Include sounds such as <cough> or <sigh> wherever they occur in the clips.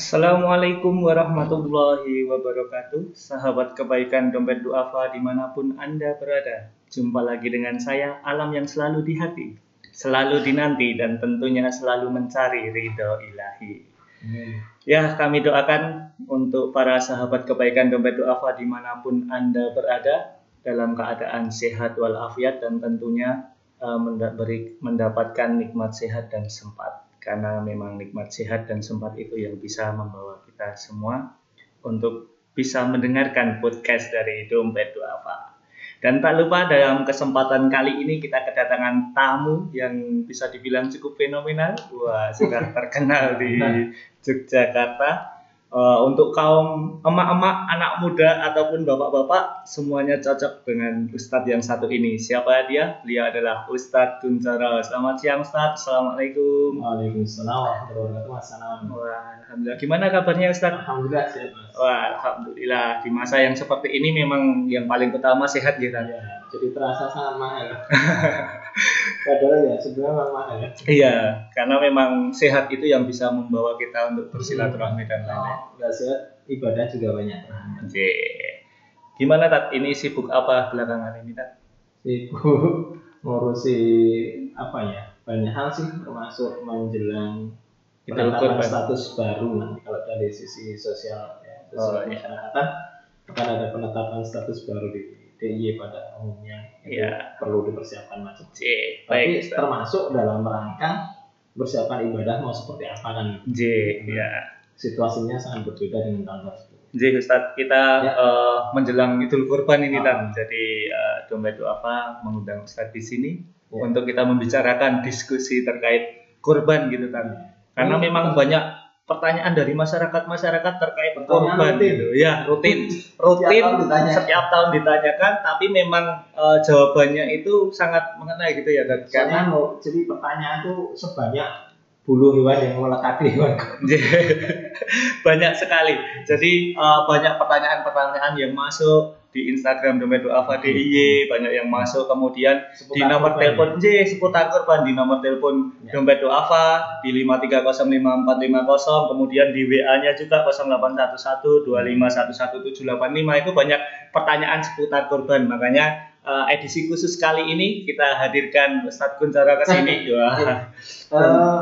Assalamualaikum warahmatullahi wabarakatuh. Sahabat kebaikan dompet duafa di mana pun Anda berada Jumpa lagi dengan saya Alam yang selalu di hati Selalu dinanti dan tentunya selalu mencari ridho ilahi. Ya kami doakan untuk para sahabat kebaikan dompet duafa di mana pun Anda berada Dalam keadaan sehat walafiat dan tentunya uh, mendapatkan nikmat sehat dan sempat karena memang nikmat sehat dan sempat itu yang bisa membawa kita semua untuk bisa mendengarkan podcast dari Dompet Duafa. Dan tak lupa dalam kesempatan kali ini kita kedatangan tamu yang bisa dibilang cukup fenomenal. Wah, sudah <laughs> terkenal di Yogyakarta uh, untuk kaum emak-emak, anak muda ataupun bapak-bapak semuanya cocok dengan Ustadz yang satu ini. Siapa dia? Beliau adalah Ustadz Tuncara. Selamat siang Ustadz. Assalamualaikum. Waalaikumsalam warahmatullahi alhamdulillah. Gimana kabarnya Ustadz? Alhamdulillah sehat. Wah, alhamdulillah. Di masa yang seperti ini memang yang paling utama sehat ya kan? Ya, jadi terasa sangat mahal. <laughs> Padahal ya sebenarnya memang mahal. Iya, karena memang sehat itu yang bisa membawa kita untuk bersilaturahmi dan lain-lain. Oh, nggak sehat ibadah juga banyak. Oke. Gimana Tat? Ini sibuk apa belakangan ini Tat? Sibuk <laughs> ngurusi apa ya? Banyak hal sih termasuk menjelang penetapan Kurban. status baru nanti kalau dari sisi ya, sosial Oh, iya. masyarakatan akan ada penetapan status baru di DIY pada umumnya itu Iya. perlu dipersiapkan macam J, tapi baik termasuk dalam rangka persiapan ibadah mau seperti apa kan J, ya. situasinya sangat berbeda dengan tahun tersebut J Ustadz, kita Ya. eh, menjelang Idul Kurban ini Ah. Jadi eh, dompet apa mengundang Ustadz di sini Ya. untuk kita membicarakan diskusi terkait kurban gitu Tat. Karena Hmm. memang banyak pertanyaan dari masyarakat-masyarakat terkait Pertanyaan rutin. gitu. Ya, rutin. Setiap Rutin tahun ditanya. setiap tahun ditanyakan tapi memang eh, jawabannya itu sangat mengenai gitu ya Tat. Karena mau jadi pertanyaan tuh sebanyak bulu hewan yang melekati hewan <laughs> banyak sekali. Jadi uh, banyak pertanyaan-pertanyaan yang masuk di Instagram Dompet Duafa DIY, banyak yang masuk. Kemudian di Seputar nomor kurban. telepon J seputar kurban di nomor telepon Ya. Dompet Duafa di 5305450 kemudian di WA-nya juga 081125111785 itu banyak pertanyaan seputar kurban makanya uh, edisi khusus kali ini kita hadirkan Ustadz Kuncara ke sini. Eh,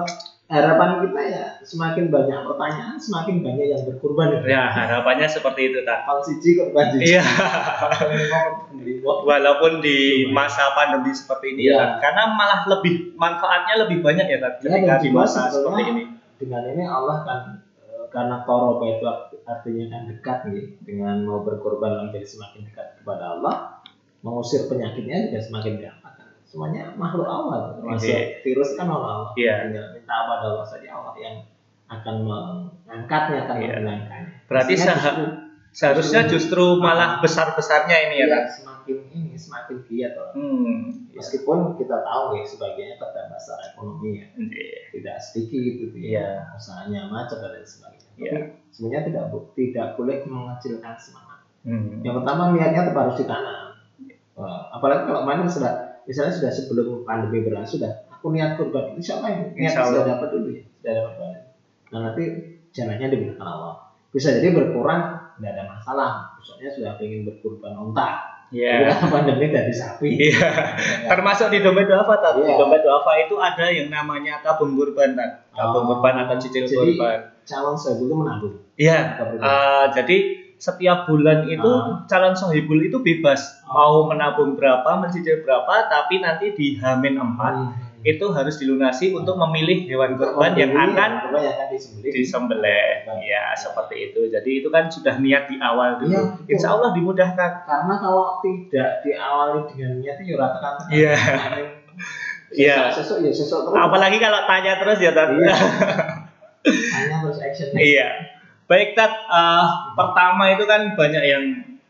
harapan kita ya semakin banyak pertanyaan semakin banyak yang berkurban ya harapannya seperti itu tak Pang siji kurban siji Iya. <laughs> walaupun di masa pandemi seperti ini ya, Iya. Tat. karena malah lebih manfaatnya lebih banyak ya Tat, Ya, ketika dan di masa seperti ini dengan ini Allah kan eh, karena toroba itu artinya kan dekat nih dengan mau berkorban menjadi semakin dekat kepada Allah mengusir penyakitnya juga semakin kan. Semuanya makhluk Allah termasuk Iya. virus kan makhluk Allah Iya. tinggal minta pada Allah saja Allah yang akan mengangkatnya akan Iya. menghilangkannya Berarti justru- seharusnya justru malah Ah. besar-besarnya ini ya iya, Tat. semakin ini semakin giat Allah. hmm ya. meskipun kita tahu ya sebagiannya terdampak secara ekonomi ya Iya. tidak sedikit gitu Iya. ya usahanya macet dan sebagainya Iya. tapi sebenarnya tidak tidak boleh mengecilkan semangat Hmm. yang pertama niatnya tetap harus ditanam apalagi kalau mana sudah misalnya sudah sebelum pandemi berlangsung sudah aku niat kurban insya Allah yang niat sudah dapat dulu ya sudah dapat banget nah nanti jalannya diberikan Allah bisa jadi berkurang tidak ada masalah misalnya sudah ingin berkurban onta Iya. Tapi kan pandemi dari sapi Iya. <laughs> Termasuk di dompet duafa Tat. Di Iya. dompet duafa itu ada yang namanya tabung kurban Tat. Tabung Oh. kurban atau cicil Jadi, kurban. calon saya dulu menabung Iya. Tabung. Uh, jadi setiap bulan itu Ah. calon sohibul itu bebas Ah. mau menabung berapa, mencicil berapa, tapi nanti di Hamin 4 Hmm. itu harus dilunasi untuk memilih hewan kurban yang akan disembelih disembelih. Ya seperti itu. Jadi itu kan sudah niat di awal dulu. Betul. Insya Allah dimudahkan. karena kalau tidak diawali dengan niat itu ya tekan Iya. <laughs> Iya. sesuk ya sesuk terus Apalagi kalau tanya terus ya Tat. Iya. <laughs> terus action Iya. Baik Tat, Uh, pertama itu kan banyak yang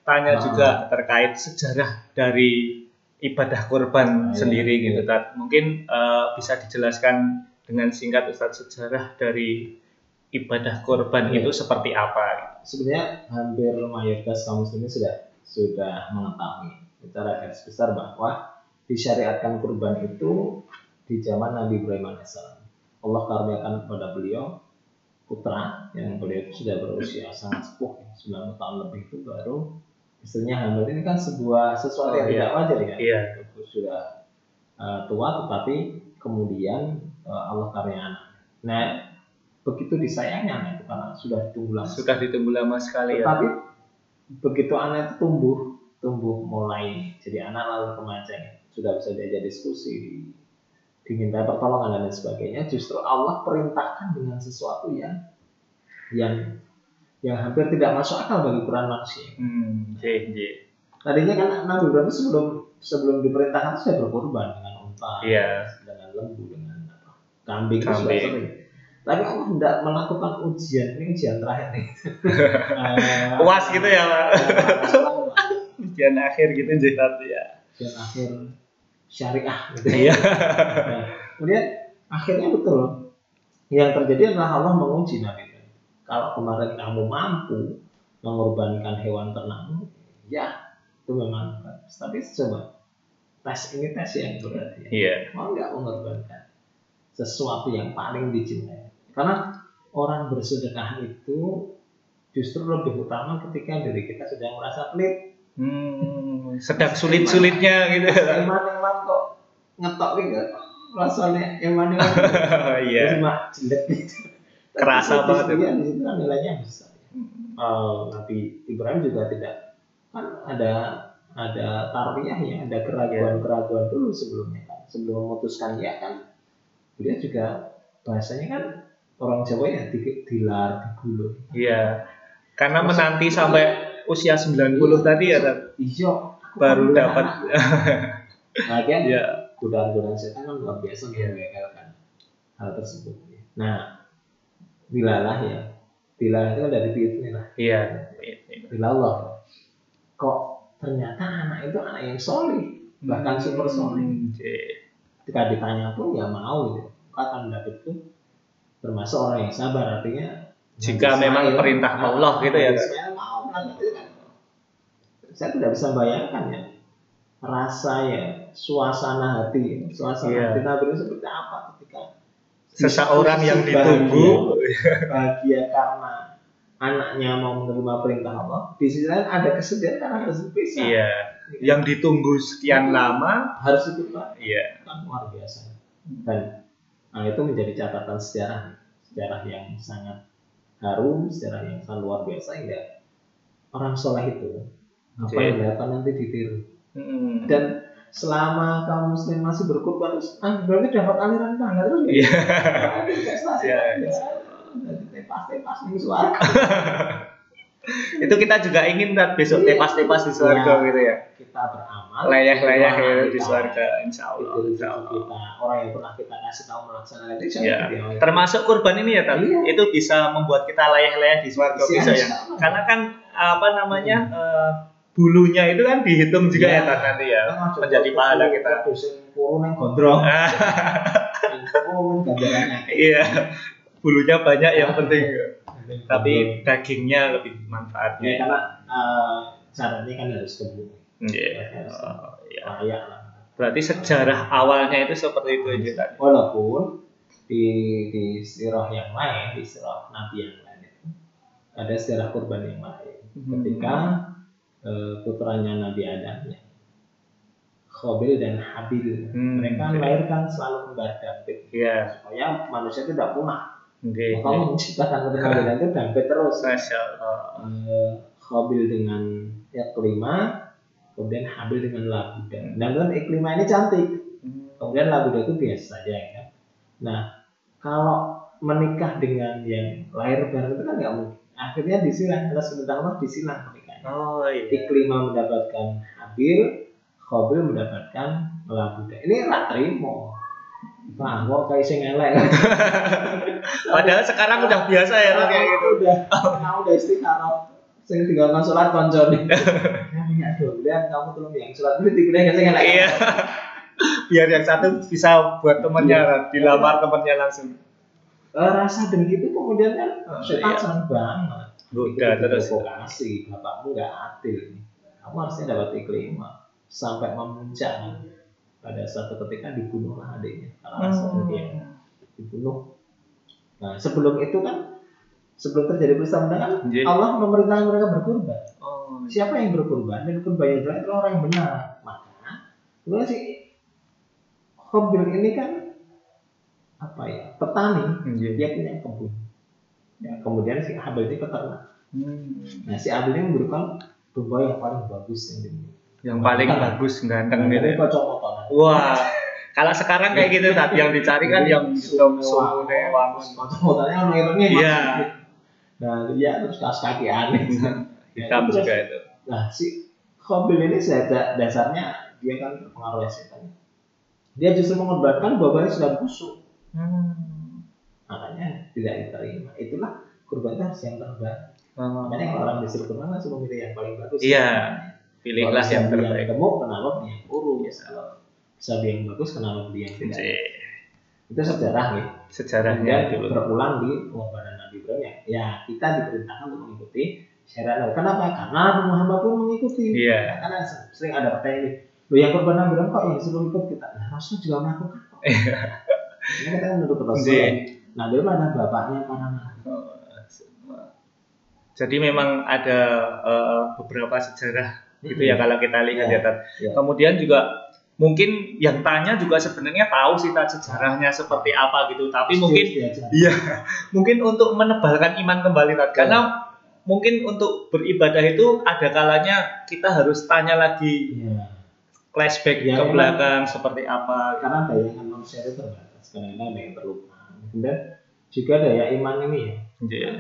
tanya Ah. juga terkait sejarah dari ibadah kurban Ah, iya. sendiri Iya. gitu Tat. Mungkin uh, bisa dijelaskan dengan singkat Ustaz sejarah dari ibadah kurban Iya. itu seperti apa? sebenarnya hampir mayoritas kaum muslimin sudah sudah mengetahui secara garis besar bahwa disyariatkan kurban itu di zaman Nabi Ibrahim alaihissalam Allah karuniakan kepada beliau putra yang beliau itu sudah berusia sangat sepuh, 90 tahun lebih itu baru istrinya hamil ini kan sebuah sesuatu Oh, yang iya. tidak wajar ya. Iya. Sudah uh, tua tetapi kemudian uh, Allah karya anak. Nah, begitu disayangnya anak itu karena sudah ditunggu lama. Sudah ditunggu lama sekali ya. Tetapi begitu anak itu tumbuh, tumbuh mulai jadi anak lalu remaja, sudah bisa diajak diskusi, di- diminta pertolongan dan lain sebagainya. Justru Allah perintahkan dengan sesuatu yang yang yang hampir tidak masuk akal bagi ukuran manusia. Hmm, J, J. Tadinya kan Nabi Ibrahim sebelum sebelum diperintahkan sudah berkorban dengan unta, Iya. dengan lembu, dengan apa, kambing, sudah Kambing. sering. Tapi Allah tidak melakukan ujian, ini ujian terakhir nih. <laughs> Eh, Puas gitu ya, Pak. Ujian Ujian akhir gitu jidat ya. akhir syariah gitu. Iya. Nah, kemudian akhirnya betul yang terjadi adalah Allah menguji Nabi. Kalau kemarin kamu mampu mengorbankan hewan ternakmu, ya itu memang bagus. Tapi coba tes ini tes yang berat ya. Iya. Mau nggak mengorbankan sesuatu yang paling dicintai? Karena orang bersedekah itu justru lebih utama ketika diri kita sedang merasa pelit. Hmm, sedang sulit-sulitnya gitu. Eman-eman kok ngetok gitu. Rasanya eman-eman. <laughs> Iya. cuma jelek gitu. Kerasa Tapi banget di situ itu. ya, di situ kan nilainya besar. Eh, Nabi Ibrahim juga tidak kan ada ada tarbiyah ya, ada keraguan-keraguan dulu sebelumnya kan. Sebelum memutuskan ya kan. Dia juga bahasanya kan orang Jawa ya di- dilar, digulung. Iya. Karena menanti sampai usia 90 tadi ya. Iya, baru kan dapat. kan Iya. godaan-godaan setan kan luar biasa menggagalkan hal tersebut. Nah, bilalah ya. Bilalah itu kan dari biidnillah. Iya. Bilallah. Kok ternyata anak itu anak yang solih. Bahkan super solih. Hmm, J. Ketika ditanya pun ya mau gitu. Kata David itu termasuk orang yang sabar. Artinya Jika memang perintah Allah gitu ya, mau melakukan kan. Saya tidak bisa bayangkan ya rasa ya suasana hati suasana Iya. hati Nabi itu seperti apa ketika Seseorang yang ditunggu. bahagia karena anaknya mau menerima perintah Allah di sisi lain ada kesedihan karena harus berpisah Iya. Yang ditunggu sekian lama. harus ikut Pak. Iya. kan luar biasa dan nah, itu menjadi catatan sejarah sejarah yang sangat harum sejarah yang sangat luar biasa hingga orang soleh itu apa yang dilakukan nanti ditiru Hmm. dan selama kaum muslim masih berkorban terus ah berarti dapat aliran tangga terus ya Iya. Iya. ya Jadi tepas-tepas nih suara <laughs> Itu kita juga ingin Tat, besok Iya. tepas-tepas di surga Iya. gitu ya. kita beramal Layah-layah doa ya di kita, surga insya Allah. itu Insya Allah. kita orang yang pernah kita kasih tahu melaksanakan itu Ya, termasuk kurban ini ya, Tat. Iya. Itu bisa membuat kita layah-layah di surga Iya, besok ya. Karena kan apa namanya bulunya itu kan dihitung juga ya, Iya. Tat nanti ya. Masuk Menjadi pahala kita. ke dosen kurun yang gondrong Ah, Iya. Bulunya banyak yang penting. Tapi dagingnya lebih ya, manfaatnya. karena eh, syaratnya kan harus kebun Iya. Oh, iya. layak lah Berarti sejarah awalnya itu seperti itu aja walaupun di di sirah yang lain di sirah nabi yang lain ada sejarah kurban yang lain ketika eh, putranya Nabi Adam ya. Khobil dan Habil. Hmm, mereka oke. melahirkan selalu kembar David. Iya. supaya manusia itu tidak punah. Oke. maka menciptakan keturunan dan itu David terus. Masya Allah. Eh, Khobil dengan kelima kemudian Habil dengan Labuda. Dan kan iklima ini cantik. Kemudian Labuda itu biasa saja ya nah kalau menikah dengan yang lahir bareng itu kan nggak mungkin. Akhirnya disilang Allah sebentar Allah disilang Oh iya. iklima mendapatkan Habil Khobil mendapatkan Labuda ini rak terima Nah, kok kayak sing elek. <laughs> Padahal sekarang udah biasa ya Tat, kayak gitu. Udah, nah udah istiqarah. Sing tinggal nang sholat konco nih. Ya lihat kamu tolong yang sholat itu dikuliah sing elek. Iya. Biar yang satu bisa buat temennya, Tat. dilamar temennya langsung. Eh, rasa dengki itu kemudian kan Oh, setan iya. banget. Goda Itu terus. provokasi, bapakmu nggak adil. Kamu harusnya dapat iklima sampai memuncak pada suatu ketika dibunuhlah adiknya karena dengki yang dibunuh. Nah sebelum itu kan sebelum terjadi peristiwa kan Iya. Allah memerintahkan mereka berkurban. Oh, Siapa yang berkurban dan kurban yang benar itu orang yang benar. Maka sebenarnya si Khobil ini kan apa ya petani iya. dia punya kebun. Ya, kemudian si Habil ini peternak. Hmm. Nah si Habil ini memberikan domba yang paling bagus yang dimiliki. Yang paling bagus ganteng gitu Ini ya. Wah, kalau sekarang kayak gitu tadi yang dicari kan yang sumu wangun. Kocok motornya irungnya Iya. Nah dia terus kaos kaki aneh. <laughs> Hitam juga itu. Nah, si Khobil ini seja- dasarnya dia kan terpengaruh setan. Dia justru mengorbankan bapaknya sudah busuk, Hmm. Makanya tidak diterima. Itulah kurban itu harus yang terbaik. Makanya kalau orang disuruh kurban langsung memilih yang paling bagus. Iya. Pilihlah Kalau yang beli terbaik. Yang gemuk, kenapa beli yang kurus? Iya. Kalau bisa beli yang bagus, kenapa beli yang tidak? Iya. Itu sejarah nih. Sejarahnya Kemudian dulu. berulang di pengorbanan Nabi Ibrahim ya. Ya kita diperintahkan untuk mengikuti syariat. Kenapa? Karena Muhammad pun mengikuti. Iya. Nah, karena sering ada pertanyaan ini. Lo yang korban Nabi Ibrahim kok yang disuruh ikut kita? Nah, Rasul juga melakukan kok. Ini kita menurut Rasul. Iya. Nabi Ibrahim ada bapaknya nabi. Jadi memang ada eh, beberapa sejarah gitu ya kalau kita lihat Iya. ya. Iya. Kemudian juga mungkin yang tanya juga sebenarnya tahu sih Tat sejarahnya seperti apa gitu. Tapi mungkin Iya, <laughs> mungkin untuk menebalkan iman kembali Tat. Karena mungkin untuk beribadah itu ada kalanya kita harus tanya lagi Iya. flashback Ya, ke memang. belakang seperti apa. Karena bayangan manusia itu terbatas. Kadang-kadang ada yang terlupa. Kemudian juga daya iman ini ya. Iya.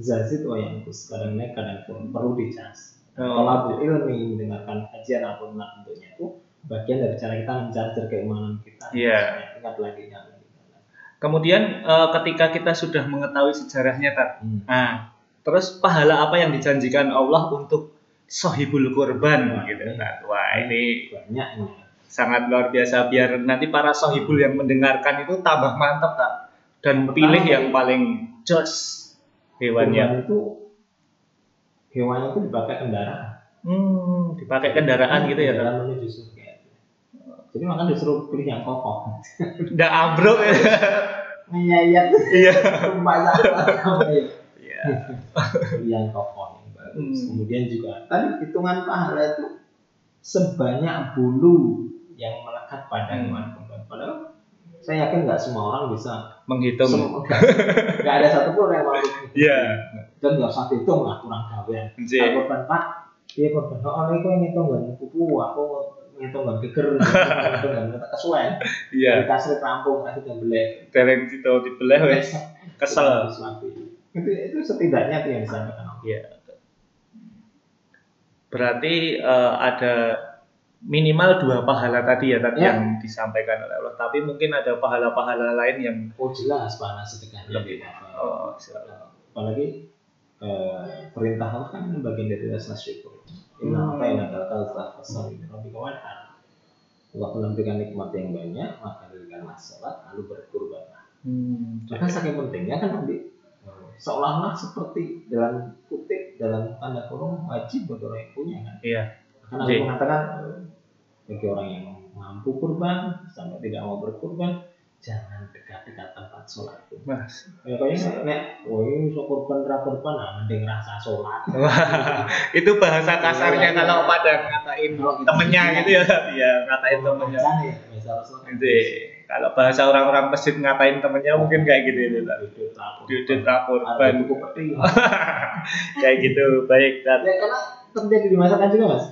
Zazid wa yang kadang-kadang kadang perlu dicas. Oh, Kalau ilmi mendengarkan kajian apa pun bentuknya itu bagian dari cara kita mencarcer keimanan kita. Iya. Ingat lagi, ingat lagi. ingat lagi. Kemudian eh, ketika kita sudah mengetahui sejarahnya Tat. Hmm. Nah, terus pahala apa yang dijanjikan Allah untuk sohibul kurban Wah, gitu. Tat. Wah, ini Banyak ini. Sangat luar biasa biar nanti para sohibul yang mendengarkan itu tambah mantap tak dan Pertama, pilih yang paling jos hewannya Kurban itu hewannya itu dipakai kendaraan. hmm, dipakai kendaraan gitu ya Kendaraan menuju surga. Jadi makanya disuruh pilih yang kokoh. nggak ambruk <laughs> ya Ngeyayat iya rumah sama ya. Iya. Pilih yang kokoh yang bagus. Hmm. Kemudian juga tadi hitungan pahala itu sebanyak bulu yang melekat pada Hmm. hewan kurban. Padahal saya yakin nggak semua orang bisa menghitung. Nggak. Ada satupun yang mau Iya. dan nggak usah dihitung lah kurang gawean. Kalau korban pak dia korban. Oh ini kok ngitung nggak pupu aku ngitung nggak geger ngitung nggak kesuwen. Iya. Di kasih rampung kasih dan belek. Dereng itu dibelah wes. Kesel. Itu itu setidaknya itu yang disampaikan. Iya. Berarti eh, ada minimal dua pahala tadi ya tadi Ya. yang disampaikan oleh Allah. Tapi mungkin ada pahala-pahala lain yang oh jelas pahala sedekahnya Lebih. beda. oh, silakan. apalagi eh, perintah Allah kan bagian dari rasa syukur Inna apa yang ada kata fasal Rabbi Allah memberikan nikmat yang banyak maka berikanlah sholat lalu berkurbanlah Hmm, maka saking pentingnya kan nanti seolah-olah seperti dalam kutip dalam tanda kurung wajib bagi orang yang punya kan Iya. karena aku mengatakan bagi orang yang mampu kurban sampai tidak mau berkurban jangan dekat-dekat tempat sholat itu Mas. ya kayaknya nek oh ini so kurban ra kurban nah mending rasa sholat itu bahasa kasarnya Iya, iya. kalau pada ngatain kita- temennya gitu ya, iya ngatain temennya. Ya, Rasul kan. Gitu. Kalau bahasa orang-orang masjid ngatain temennya mungkin kayak gitu itu. Tat. Duduk rapor. <laughs> Kayak gitu. Baik, Tat. Ya karena terjadi di masyarakat juga mas.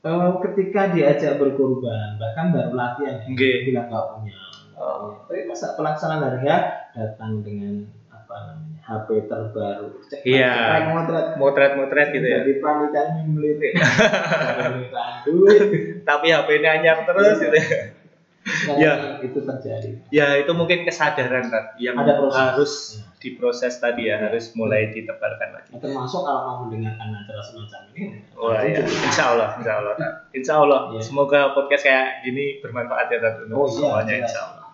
Eh, ketika diajak berkurban, bahkan baru latihan, dia bilang nggak punya. Oh. Tapi masa pelaksanaan hari ya datang dengan apa namanya HP terbaru. Cek, Iya. cekrek, ngotret. Motret-motret gitu ya. Jadi panitia ini melirik. <laughs> Duit. Tapi HP-nya anyar terus gitu ya. Nah, Iya. Itu terjadi. Ya itu mungkin kesadaran Tat, yang Ada proses. harus Ya. diproses tadi ya, harus mulai ditebarkan lagi. Nah, termasuk kalau mau mendengarkan acara semacam ini Wah ya, insya Allah, insya Allah, Tat. insya Allah. Iya. Semoga podcast kayak gini bermanfaat ya Tat untuk Oh, iya, semuanya, jelas. insya Allah.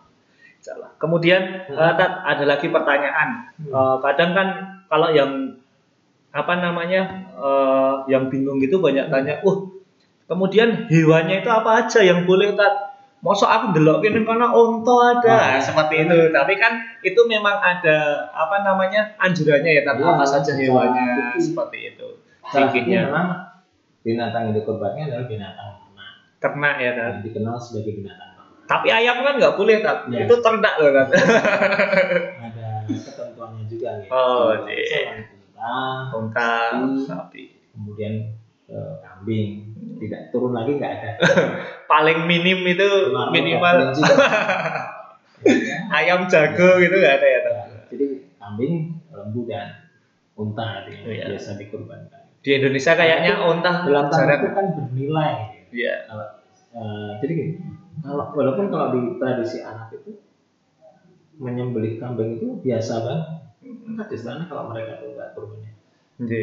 Insya Allah. Kemudian Hmm. eh, Tat ada lagi pertanyaan. Hmm. Eh, kadang kan kalau yang apa namanya eh, yang bingung gitu banyak tanya, uh kemudian hewannya itu apa aja yang boleh Tat? Mosok aku ndelok kene kono unta ada Oh, seperti itu. Tapi kan itu memang ada apa namanya anjurannya ya, tapi Ya, apa saja hewannya seperti itu. Fikihnya memang binatang yang dikorbankan adalah binatang ternak ternak ya kan. dikenal sebagai binatang ternak. Tapi ayam kan nggak boleh kan. Ya. Itu ternak loh kan. Ada ketentuannya juga nih. Oh, Kalau iya. unta, Unta, Sapi. sapi. kemudian eh, kambing, tidak turun lagi nggak ada. <laughs> Paling minim itu Marmut, minimal. Ya, <laughs> ayam jago gitu nggak ada ya. Ya. Jadi kambing, lembu dan unta yang Oh, iya. biasa dikorbankan. Di Indonesia kayaknya unta Dalam tanah itu kan bernilai. Iya. Kalau eh, jadi gini, kalau walaupun kalau di tradisi anak itu menyembelih kambing itu biasa banget. Enggak di sana kalau mereka tuh nggak kurbannya. Jadi,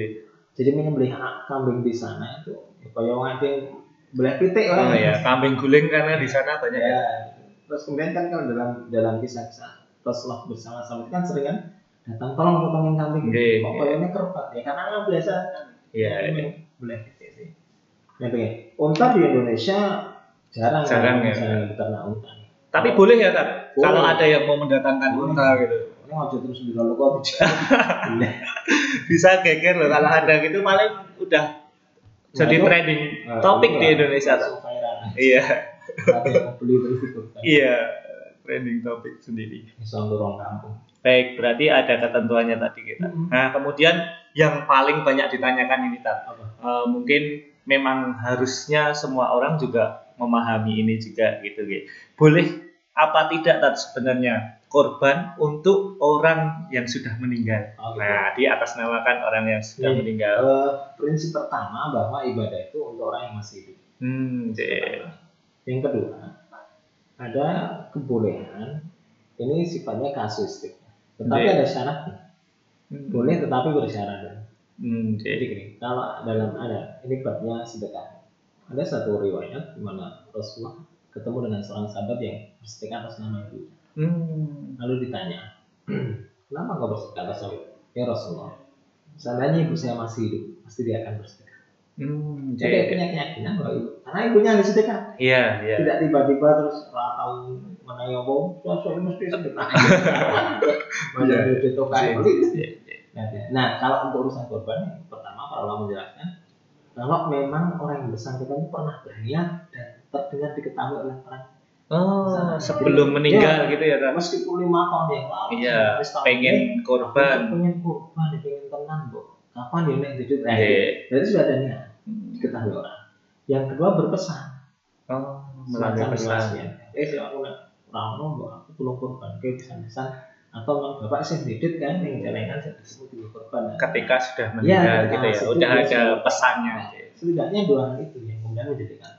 Jadi menyembelih kambing di sana itu kayak orang yang belah pitik oh orang. ya, kambing guling karena di sana banyak ya. Ya. Terus kemudian kan kalau dalam dalam kisah-kisah Rasulullah bersama-sama itu kan sering kan datang tolong potongin kambing. Iya, Kok iya. kayaknya kerupat ya karena kan biasa kan Iya, iya. belah pitik sih. Nah, unta di Indonesia jarang Jarang kan ya. misalnya diternak unta. Tapi boleh ya kan? Kalau ada yang mau mendatangkan unta gitu. Ini ngajak terus di lalu <laughs> kok. Bisa geger loh kalau ada gitu paling udah jadi itu- trending Nah, topik di Indonesia. Viral. Iya, iya, trending topik sendiri. Dorong kampung. Baik, berarti ada ketentuannya tadi kita. Mhm. Nah, kemudian yang paling banyak ditanyakan ini Tat. Apa? Eh, mungkin memang harusnya semua orang juga memahami ini juga gitu gitu. Boleh apa tidak Tat sebenarnya korban untuk orang yang sudah meninggal. Oh, gitu. Nah, di atas namakan orang yang sudah meninggal. Eh, prinsip pertama bahwa ibadah itu untuk orang yang masih hidup. Hmm, pertama. Yang kedua, ada kebolehan. Ini sifatnya kasuistik. Tetapi ada syaratnya. Hmm. Boleh tetapi bersyarat. Hmm, Jadi gini, kalau dalam ada ini babnya sedekah. Ada satu riwayat di mana Rasulullah ketemu dengan seorang sahabat yang bersedekah atas nama ibu. Hmm. Lalu ditanya, <clears throat> kenapa kau bersedekah ibu? Ya Rasulullah, seandainya ibu saya masih hidup, pasti dia akan bersedekah. Hmm, Jadi dia deh. punya keyakinan bahwa ibu, karena ibunya yang sedekah. Iya, iya. Tidak tiba-tiba terus yang mau, ya saya mesti sedekah. <laughs> <laughs> Iya. dia tokai Iya, iya, iya. Nah, kalau untuk urusan korban, pertama para ulama menjelaskan kalau memang orang yang bersangkutan itu pernah berniat dan terdengar diketahui oleh orang Oh, sebelum meninggal gitu ya, Tat? meskipun lima tahun yang lalu Iya, pengen eh, korban. pengen korban pengen tenang bu kapan dia naik hidup Iya. jadi sudah ada niat diketahui orang yang kedua berpesan Oh, melalui semacam pesan. wasiat. eh si aku nak rano bu aku tolong korban ke pesan-pesan atau memang bapak sih didit kan yang jalankan saya disebut juga korban Ketika sudah Iya, meninggal ketika gitu ya, masih udah hidup, ada ya, pesannya. setidaknya dua hal itu yang kemudian menjadikan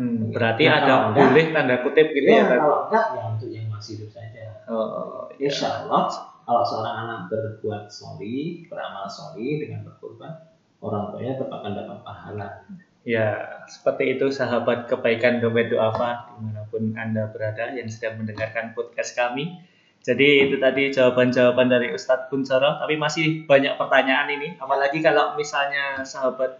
Hmm, berarti Nah, ada enggak- boleh tanda kutip gitu ya, ya, Tat? kalau enggak ya untuk yang masih hidup saja Oh, iya. Insya Allah kalau seorang anak berbuat soli, beramal soli dengan berkorban, orang tuanya tetap akan dapat pahala. Ya, seperti itu sahabat kebaikan dompet duafa di mana pun Anda berada yang sedang mendengarkan podcast kami. Jadi itu tadi jawaban-jawaban dari Ustadz Kuncoro, tapi masih banyak pertanyaan ini. Apalagi kalau misalnya sahabat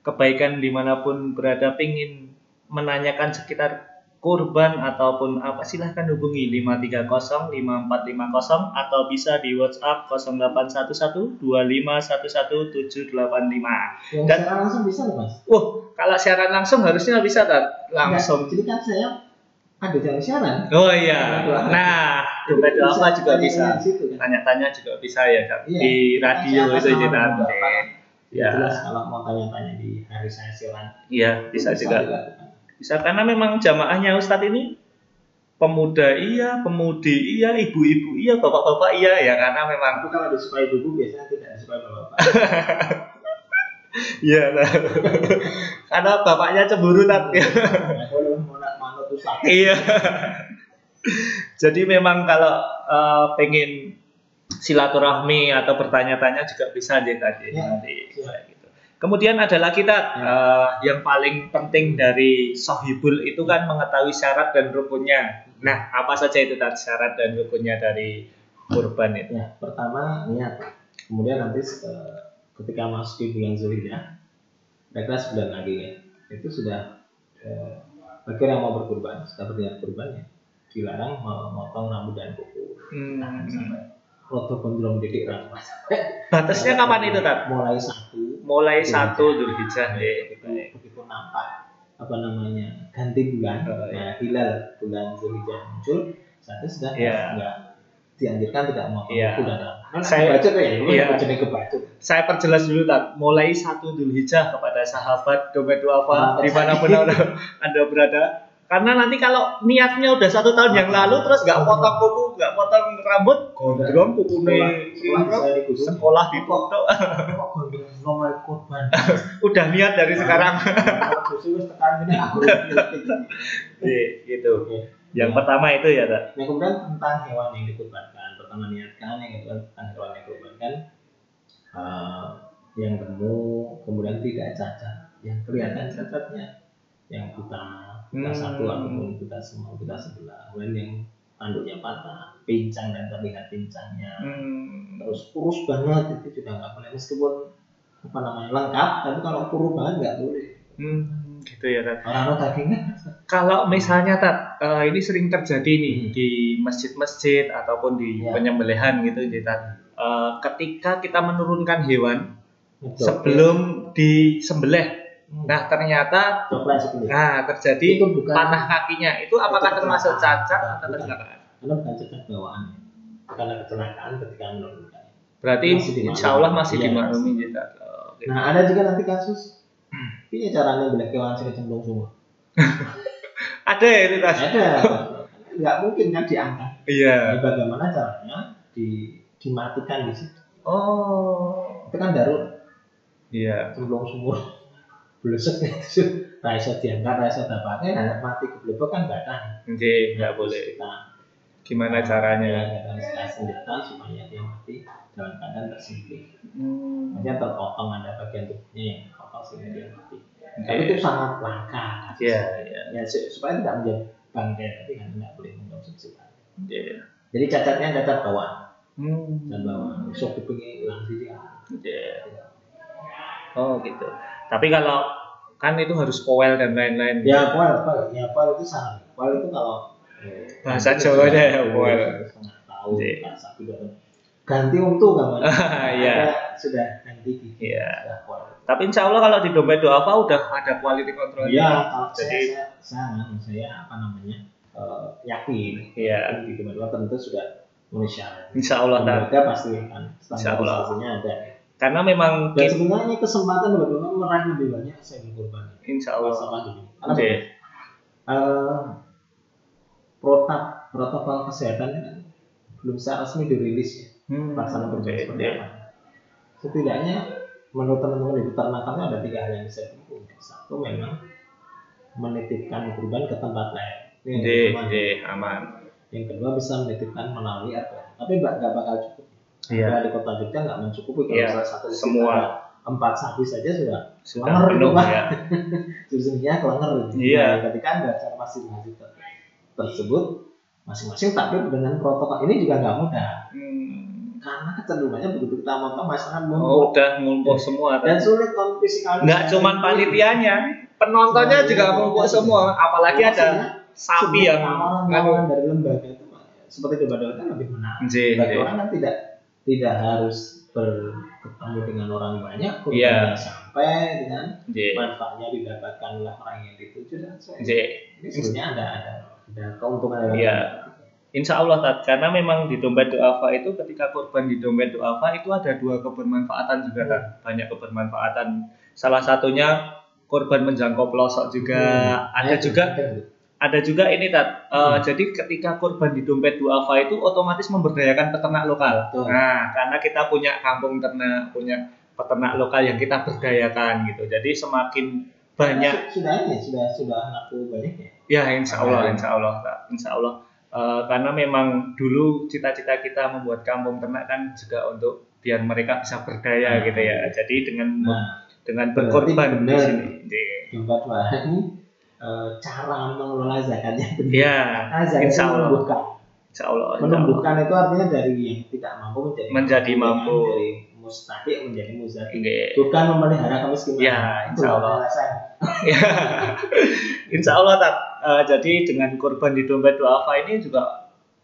kebaikan di mana pun berada pingin menanyakan sekitar kurban ataupun apa silahkan hubungi 530 5450 atau bisa di WhatsApp 0811 2511 785. Yang Dan- secara langsung bisa loh mas. Wah, kalau siaran langsung harusnya bisa Tat. langsung. Jadi kan saya ada yang siaran. Oh iya. Nah, dompet Bisa apa juga bisa. kan. Tanya-tanya juga bisa ya. Iya. di radio itu jadi nanti. Ya. Jelas kalau mau tanya-tanya di hari saya siaran. Iya, bisa juga. Bisa karena memang jamaahnya Ustadz ini pemuda iya, pemudi iya, ibu-ibu iya, bapak-bapak iya ya karena memang Tapi kalau disukai ibu biasanya tidak disukai bapak. <laughs> iya Tat. karena bapaknya cemburu Tat. Tuh sakit. Iya. Jadi memang kalau eh, pengen silaturahmi atau bertanya-tanya juga bisa tadi Ya, nanti siap. Kemudian ada lagi Tat, Ya. eh, yang paling penting dari sohibul itu kan mengetahui syarat dan rukunnya. Nah, apa saja itu Tat syarat dan rukunnya dari kurban itu? Ya, pertama niat. Kemudian nanti eh, ketika masuk di bulan Zulhijjah, kira sebulan lagi ya, itu sudah eh, bagi orang yang mau berkurban sudah berniat kurban ya dilarang memotong rambut dan kuku Hmm. Jangan sampai roto gondrong didik rambut Batasnya kapan itu, Tat? mulai satu Mulai satu Dzulhijjah begitu, begitu nampak apa namanya ganti bulan Oh, iya. nah, hilal bulan Zulhijjah muncul satu sudah Iya. nggak dianjurkan tidak mau Iya. Kan Saya- baca ya, iya. baca kebaca. Saya perjelas dulu, Tat. Mulai satu Dzulhijjah kepada sahabat dompet duafa Ah, di mana pun <laughs> anda, anda berada. Karena nanti kalau niatnya udah satu tahun yang lalu terus nggak potong kuku, nggak potong rambut, gondrong kuku Sekolah, di foto nomor korban. <laughs> udah niat dari sekarang. Tekan ini aku. <laughs> Iya, gitu. Yang pertama itu ya, Tak. Nah kemudian tentang hewan yang dikurbankan, pertama niatkan yang kedua tentang hewan yang dikurbankan, eh, yang gemuk, kemudian tidak cacat, yang kelihatan cacatnya, yang buta, buta Hmm. satu ataupun buta semua, buta sebelah, kemudian yang tanduknya patah, pincang dan terlihat pincangnya, Hmm. terus kurus banget itu juga nggak boleh meskipun apa namanya lengkap, tapi kalau kurus banget nggak boleh. Hmm, gitu ya, Tat. Dagingnya Kalau misalnya Tat, eh, ini sering terjadi nih Hmm. di masjid-masjid ataupun di Ya. penyembelihan gitu, ya, Tat. Eh, ketika kita menurunkan hewan ngedok. sebelum disembelih. Nah ternyata nah terjadi Itu bukan- patah kakinya, itu apakah termasuk cacat atau kecelakaan? karena bukan cacat bawaan karena kecelakaan ketika menurunkan. Berarti insya Allah masih Iya, dimaklumi ya, gitu. Nah ada juga nanti kasus, ini caranya beli kewan sing cemplung semua. <laughs> Ada ya itu Tat? Ada, nggak mungkin kan diangkat. Iya. Nah, bagaimana caranya di dimatikan di situ? Oh. Itu kan darurat Iya. cemplung sumur, blesek <laughs> itu, rasa diangkat, rasa dapatnya, nah, mati keblebek kan tahan. Oke, nggak boleh. Kita Gimana caranya? dengan senjata supaya dia mati dalam keadaan tersembelih. Hmm. Maksudnya terpotong ada bagian tubuhnya yang terpotong sehingga dia mati. Oke. Tapi itu sangat langka. Iya, iya. Ya su- supaya tidak menjadi bangkai tapi kan tidak boleh mengkonsumsi. Iya. Jadi cacatnya cacat bawaan Hmm. dan bawaan. Sok kupingnya hilang sih ya. Iya. Oh gitu. Tapi kalau kan itu harus powel dan lain-lain. Ya poel, poel, ya poel itu salah. Poel itu kalau eh, Bahasa sudah- ya, poel. Setengah tahun, Iya. tahun. Ganti untung kan? <laughs> Iya. Sudah ganti gigi. Iya. Sudah. Tapi insya Allah kalau di dompet doafa udah ada quality control. Iya, kalau Jadi- saya, saya, saya, saya apa namanya eh, yakin, Iya. di kedua tentu sudah. Insya Allah Tat. Mereka pasti kan Insya Allah. ada. Karena memang Dan sebenarnya ini kesempatan bagaimana meraih lebih banyak saya kurban. insya Allah. Ini. Karena Oke. eh, protap protokol kesehatan kan belum secara resmi dirilis ya. Hmm. Pelaksanaan Oke, seperti apa. Setidaknya menurut teman-teman di peternakan ada tiga hal yang bisa ditempuh. Satu memang menitipkan kurban ke tempat lain. Ini yang oke, aman. Yang kedua bisa menitipkan melalui apa? Tapi nggak bakal cukup. Iya. Karena di kota Jogja nggak mencukupi kalau Iya, salah satu semua. empat sapi saja sudah Sudah Kelengar itu, penuh Pak. ya. <laughs> sebenarnya kelengar. Iya. Nah, ketika anda cara masing-masing ter- tersebut masing-masing tapi dengan protokol ini juga nggak mudah Hmm. karena kecenderungannya begitu kita motong masyarakat Oh, numpuk udah ngumpul semua. dan sulit kon fisikal Nggak cuman panitianya, penontonnya Iya, juga iya, ngumpul iya. semua. Apalagi ada sapi yang tawaran dari lembaga itu Pak, seperti debat-debat kan lebih menarik bagi orang kan tidak tidak harus bertemu dengan orang banyak Iya. kurbannya sampai dengan J, manfaatnya didapatkan oleh orang yang dituju dan sebagainya. J. ini sebenarnya ada ada ada keuntungan dalam Iya. Insya Allah Tat, karena memang di dompet doafa itu ketika korban di dompet doafa itu ada dua kebermanfaatan juga Tat. Banyak kebermanfaatan. Salah satunya korban menjangkau pelosok juga. Hmm. Ada Nah, juga itu. Ada juga ini Tat. Eh, Hmm. Jadi ketika korban di dompet duafa itu otomatis memberdayakan peternak lokal. Betul. Nah, karena kita punya kampung ternak, punya peternak lokal yang kita berdayakan gitu. Jadi semakin banyak sudah ini sudah sudah laku banyak ya Ya, insya Allah, Amin. insya Allah, Kak. insya Allah. Eh, karena memang dulu cita-cita kita membuat kampung ternak kan juga untuk biar mereka bisa berdaya Nah. gitu ya. Jadi dengan nah dengan berkorban di sini. Di- dompet eh, cara mengelola zakatnya benar Ya, Karena zakat insya Allah. menumbuhkan insya Allah. insya Allah. menumbuhkan itu artinya dari yang tidak mampu menjadi Menjadi mampu. dari mustahik menjadi muzaki Nggih. bukan memelihara kemiskinan Ya, <laughs> insya Allah. Ya. insya Allah. Eh, jadi dengan kurban di dompet duafa ini juga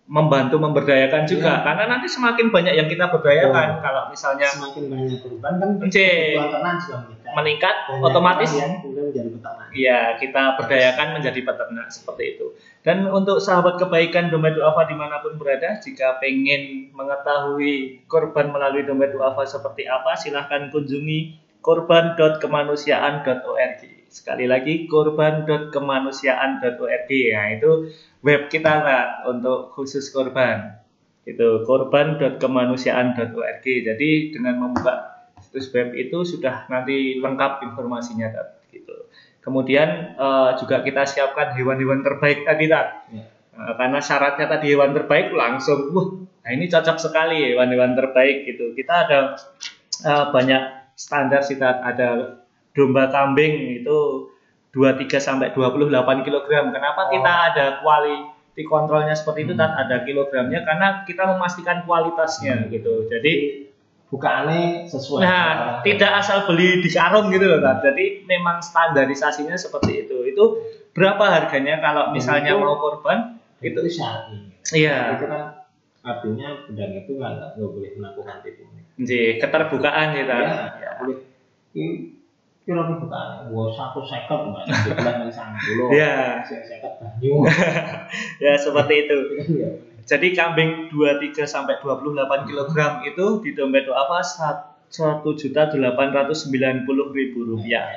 membantu memberdayakan juga Iya. karena nanti semakin banyak yang kita berdayakan Oh. kalau misalnya Semakin banyak kurban kan kebutuhan ternak juga meningkat. meningkat Banyak otomatis menjadi peternak. Iya, kita berdayakan menjadi peternak seperti itu. Dan untuk sahabat kebaikan dompet duafa di mana pun berada, jika pengen mengetahui korban melalui dompet duafa seperti apa, silahkan kunjungi korban.kemanusiaan.org. Sekali lagi korban.kemanusiaan.org ya itu web kita lah untuk khusus korban. Itu korban.kemanusiaan.org. Jadi dengan membuka situs web itu sudah nanti lengkap informasinya Tat, gitu. Kemudian eh, juga kita siapkan hewan-hewan terbaik tadi. Ya. Eh, karena syaratnya tadi hewan terbaik langsung, wah, nah ini cocok sekali hewan-hewan terbaik gitu. Kita ada eh, banyak standar sih Tat. Ada domba kambing itu 23 sampai 28 kg. Kenapa Oh. kita ada quality kontrolnya seperti itu Hmm. Tat? Ada kilogramnya karena kita memastikan kualitasnya Hmm. gitu. Jadi Bukaannya sesuai. Nah, tidak asal beli di karung gitu loh, Kak. Jadi memang standarisasinya seperti itu. Itu berapa harganya kalau misalnya itu- mau korban? itu Itu syar'i. iya. Itu kan artinya pedang itu nggak boleh melakukan tipu. Jadi keterbukaan kita. Ya, nggak boleh. Ini kira bukaan. Gua satu sekot mbak. Sebelah dari sana dulu. Iya. Saya sekot banyu. <laughs> Ya seperti itu. Boleh. Jadi kambing 23 sampai 28 kg itu di dompet apa? Satu juta delapan ratus sembilan puluh ribu rupiah.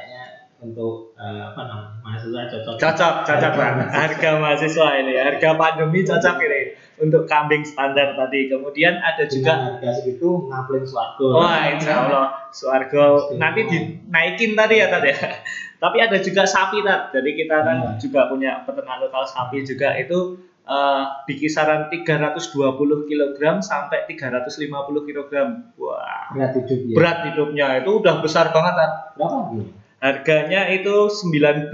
Untuk eh, apa namanya mahasiswa cocok. Cocok, cocok banget. Harga mahasiswa ini, harga pandemi cocok ini untuk kambing standar tadi. Kemudian ada juga Dengan harga segitu ngaplin swarga. Wah, insya Allah Suargo nanti dinaikin tadi ya tadi ya. <laughs> Tapi ada juga sapi tat. Jadi kita kan Hmm. juga punya peternak lokal sapi juga itu eh, di kisaran 320 kg sampai 350 kg. Wah, Berat hidup ya. berat hidupnya itu udah besar banget tat. Berapa? Harganya itu 19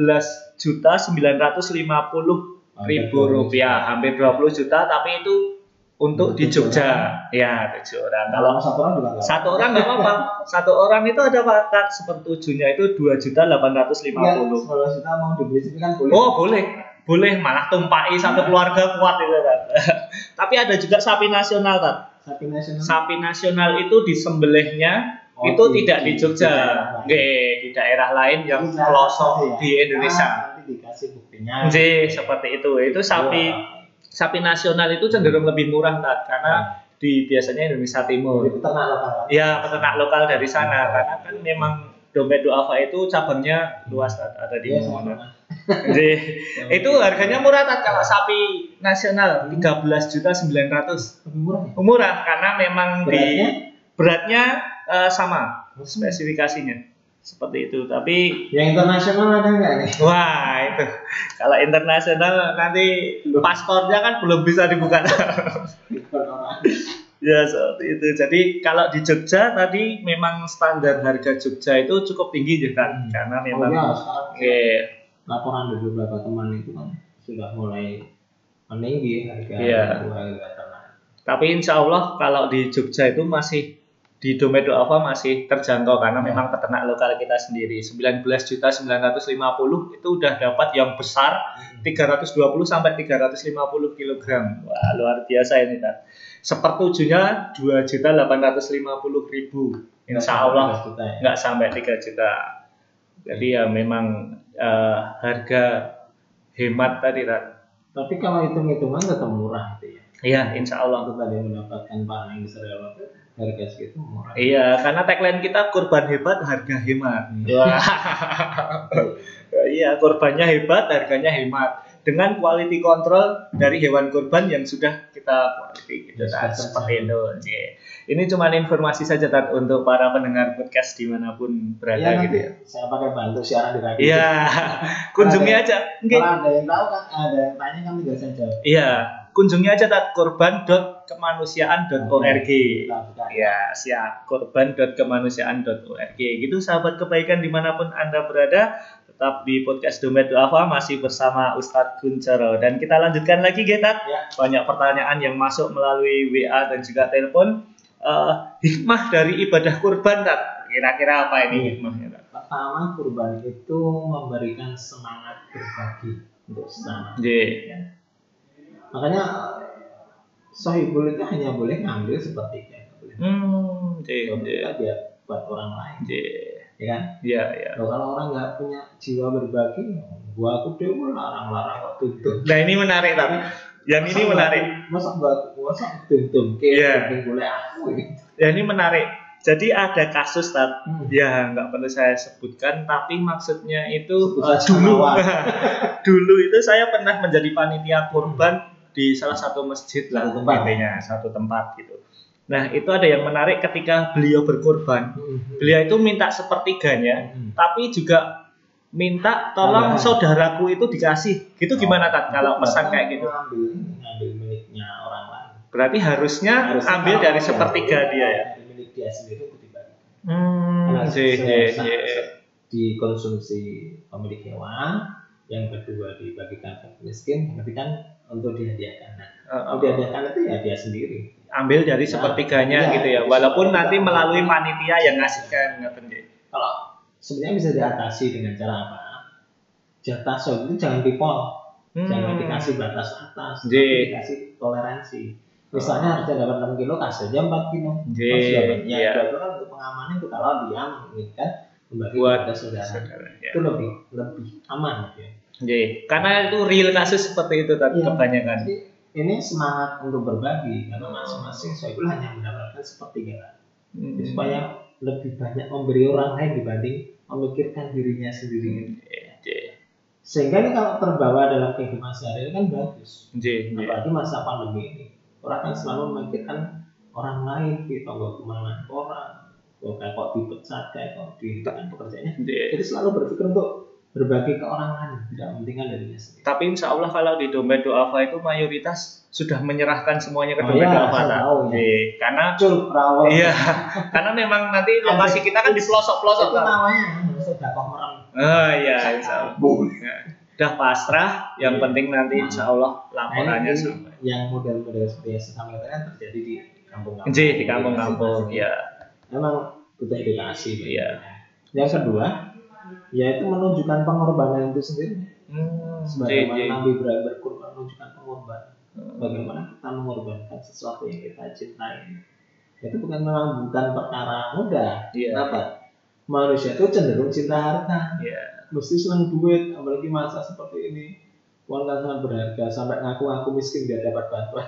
juta 950 ribu rupiah, hampir 20 juta tapi itu untuk di Jogja. Ya, tujuh orang. Kalau satu orang juga satu orang nggak apa-apa. <laughs> Satu orang itu ada paket sepertujuhnya itu dua juta delapan ratus lima Iya, puluh Kalau kita mau dibeli sini kan boleh. oh boleh. Boleh malah tumpai satu keluarga kuat itu kan <laughs> tapi ada juga sapi nasional kan Sapi nasional. sapi nasional itu disembelihnya Oh, itu di- tidak di di- Jogja. di daerah lain. Nggih, di daerah lain yang pelosok di Indonesia. Ah, dikasih buktinya. Nggih, seperti itu itu sapi Wah. sapi nasional itu cenderung lebih murah Tat, karena di biasanya Indonesia Timur Jadi peternak lokal. Ya, peternak lokal dari sana karena kan memang dompet duafa itu cabangnya luas ada di Iya, mana. sama. Jadi itu harganya murah Tat kalau sapi nasional 13 juta 900. Lebih murah ya? Murah karena memang Beratnya? di beratnya eh, sama spesifikasinya. Seperti itu. Tapi Yang internasional ada nggak nih? wah itu kalau internasional nanti paspornya kan belum bisa dibuka. Ya seperti itu. Jadi kalau di Jogja tadi memang standar harga Jogja itu cukup tinggi juga kan, Hmm. karena Oh memang ya, sekarang Oke. laporan dari beberapa teman itu kan sudah mulai meninggi harga Iya. harga. Tapi insya Allah kalau di Jogja itu masih di dompet apa masih terjangkau karena Ya. memang peternak lokal kita sendiri 19 juta 950 itu udah dapat yang besar 320 sampai 350 kg. Wah luar biasa ini kan. Sepertujuhnya 2 juta 850 ribu. Insya Allah ya. nggak sampai 3 juta. Jadi ya memang eh, harga hemat tadi kan. Tapi kalau hitung-hitungan tetap murah itu ya. Iya, insya Allah. Untuk tadi mendapatkan barang yang besar harga segitu murah. Iya, karena tagline kita kurban hebat, harga hemat. Hmm. Wah. iya, kurbannya hebat, harganya hemat. Dengan quality control dari hewan kurban yang sudah kita quality gitu Ya, kan. sudah Seperti itu. Oke. Ini cuma informasi saja Tat, untuk para pendengar podcast di mana pun berada Iya gitu ya. saya pakai bantu siaran di radio. Iya, kunjungi aja. Kalau ada yang tahu kan ada yang tanya kami nggak bisa jawab. Iya, kunjungi aja Tat korban.kemanusiaan.org. Ya, siap. Korban.kemanusiaan.org. Gitu sahabat kebaikan di mana pun Anda berada, tetap di podcast Dompet Duafa masih bersama Ustadz Kuncoro. Dan kita lanjutkan lagi, Getat. Ya. Banyak pertanyaan yang masuk melalui WA dan juga telepon. Eh, hikmah dari ibadah kurban, Tat. Kira-kira apa ini Hmm. hikmahnya? Pertama kurban itu memberikan semangat berbagi. untuk sesama. Nggih. Ya. Makanya sohibul itu hanya boleh ngambil sepertiga. boleh. Hmm, nggih. kita dia buat orang lain, Nggih. ya kan? Iya, iya. Loh, kalau orang nggak punya jiwa berbagi, gua aku dewa larang-larang kok tuntut. Nah, ini menarik tapi yang ini Masa menarik. gua- Masa gua masa tuntut ke Iya. yeah. boleh aku gitu. Ya ini menarik. Jadi ada kasus Tat, Hmm. ya nggak perlu saya sebutkan, tapi maksudnya itu Sebut saja dulu, <laughs> dulu itu saya pernah menjadi panitia kurban di salah satu masjid lah Satu tempat. intinya, satu tempat gitu. Nah itu ada yang menarik ketika beliau berkorban, beliau itu minta sepertiganya, Hmm. tapi juga minta tolong Tambahan. saudaraku itu dikasih. Gitu gimana Tat kalau pesan kayak gitu? Ngambil miliknya orang lain. Berarti harusnya, Harusnya ambil dari dia sepertiga ambil, dia ya. Milik dia sendiri itu dibagi. Hmm, iya, iya, iya. dikonsumsi pemilik hewan, yang kedua dibagikan ke miskin, yang ketiga kan untuk dihadiahkan. Nah, Uh, uh, untuk dihadiahkan itu ya dia sendiri. ambil dari Nah, sepertiganya iya, gitu ya iya. walaupun nanti Iya. melalui panitia yang ngasihkan nggih. Kalau sebenarnya bisa diatasi dengan cara apa? Jatah soal itu jangan dipol, jangan Hmm. dikasih batas atas, tapi dikasih toleransi. Misalnya harusnya dapat 6 kilo, kasih aja 4 kilo. Iya. dua kilo kan untuk pengamanan itu kalau dia menginginkan membagi Buat saudara. Saudara, ya. Itu lebih lebih aman ya. Nggih, karena itu real kasus seperti itu tadi Iya. kebanyakan. Jadi ini semangat untuk berbagi karena masing-masing sohibul hanya mendapatkan sepertiga. Hmm. Jadi supaya lebih banyak memberi orang lain dibanding memikirkan dirinya sendiri. Nggih, nggih. Sehingga ini kalau terbawa dalam kehidupan sehari kan bagus. Nggih, nggih. Apalagi masa pandemi ini. Orang kan selalu memikirkan orang lain, kita nggak ke mana orang, kok kayak kok dipecat, kayak kok dihentikan pekerjaannya. Nggih. Jadi selalu berpikir untuk berbagi ke orang lain, tidak mementingkan dirinya sendiri. Tapi insya Allah kalau di dompet doafa itu mayoritas sudah menyerahkan semuanya ke Oh dompet iya, Tat. tahu, ya. Nggih, karena iya, <laughs> karena memang nanti lokasi kita kan di pelosok-pelosok. Itu namanya sedekah merem. Oh iya, insya Allah. Bu. Ya. Udah pasrah, yang Iya. penting nanti insya Allah Nah, laporannya ini sampai. yang model-model seperti yang saya sampaikan kan terjadi di kampung-kampung. Di kampung-kampung, ya. Memang butuh edukasi. Iya. Yang kedua, yaitu menunjukkan pengorbanan itu sendiri. Hmm, Sebagaimana nggih, Nabi Ibrahim berkorban menunjukkan pengorbanan. nggih. Bagaimana kita mengorbankan sesuatu yang kita cintai. Itu bukan memang bukan perkara mudah. Iya. Kenapa? Manusia itu cenderung cinta harta. Iya. Mesti senang duit, apalagi masa seperti ini. Uang kan sangat berharga, sampai ngaku-ngaku miskin biar dapat bantuan.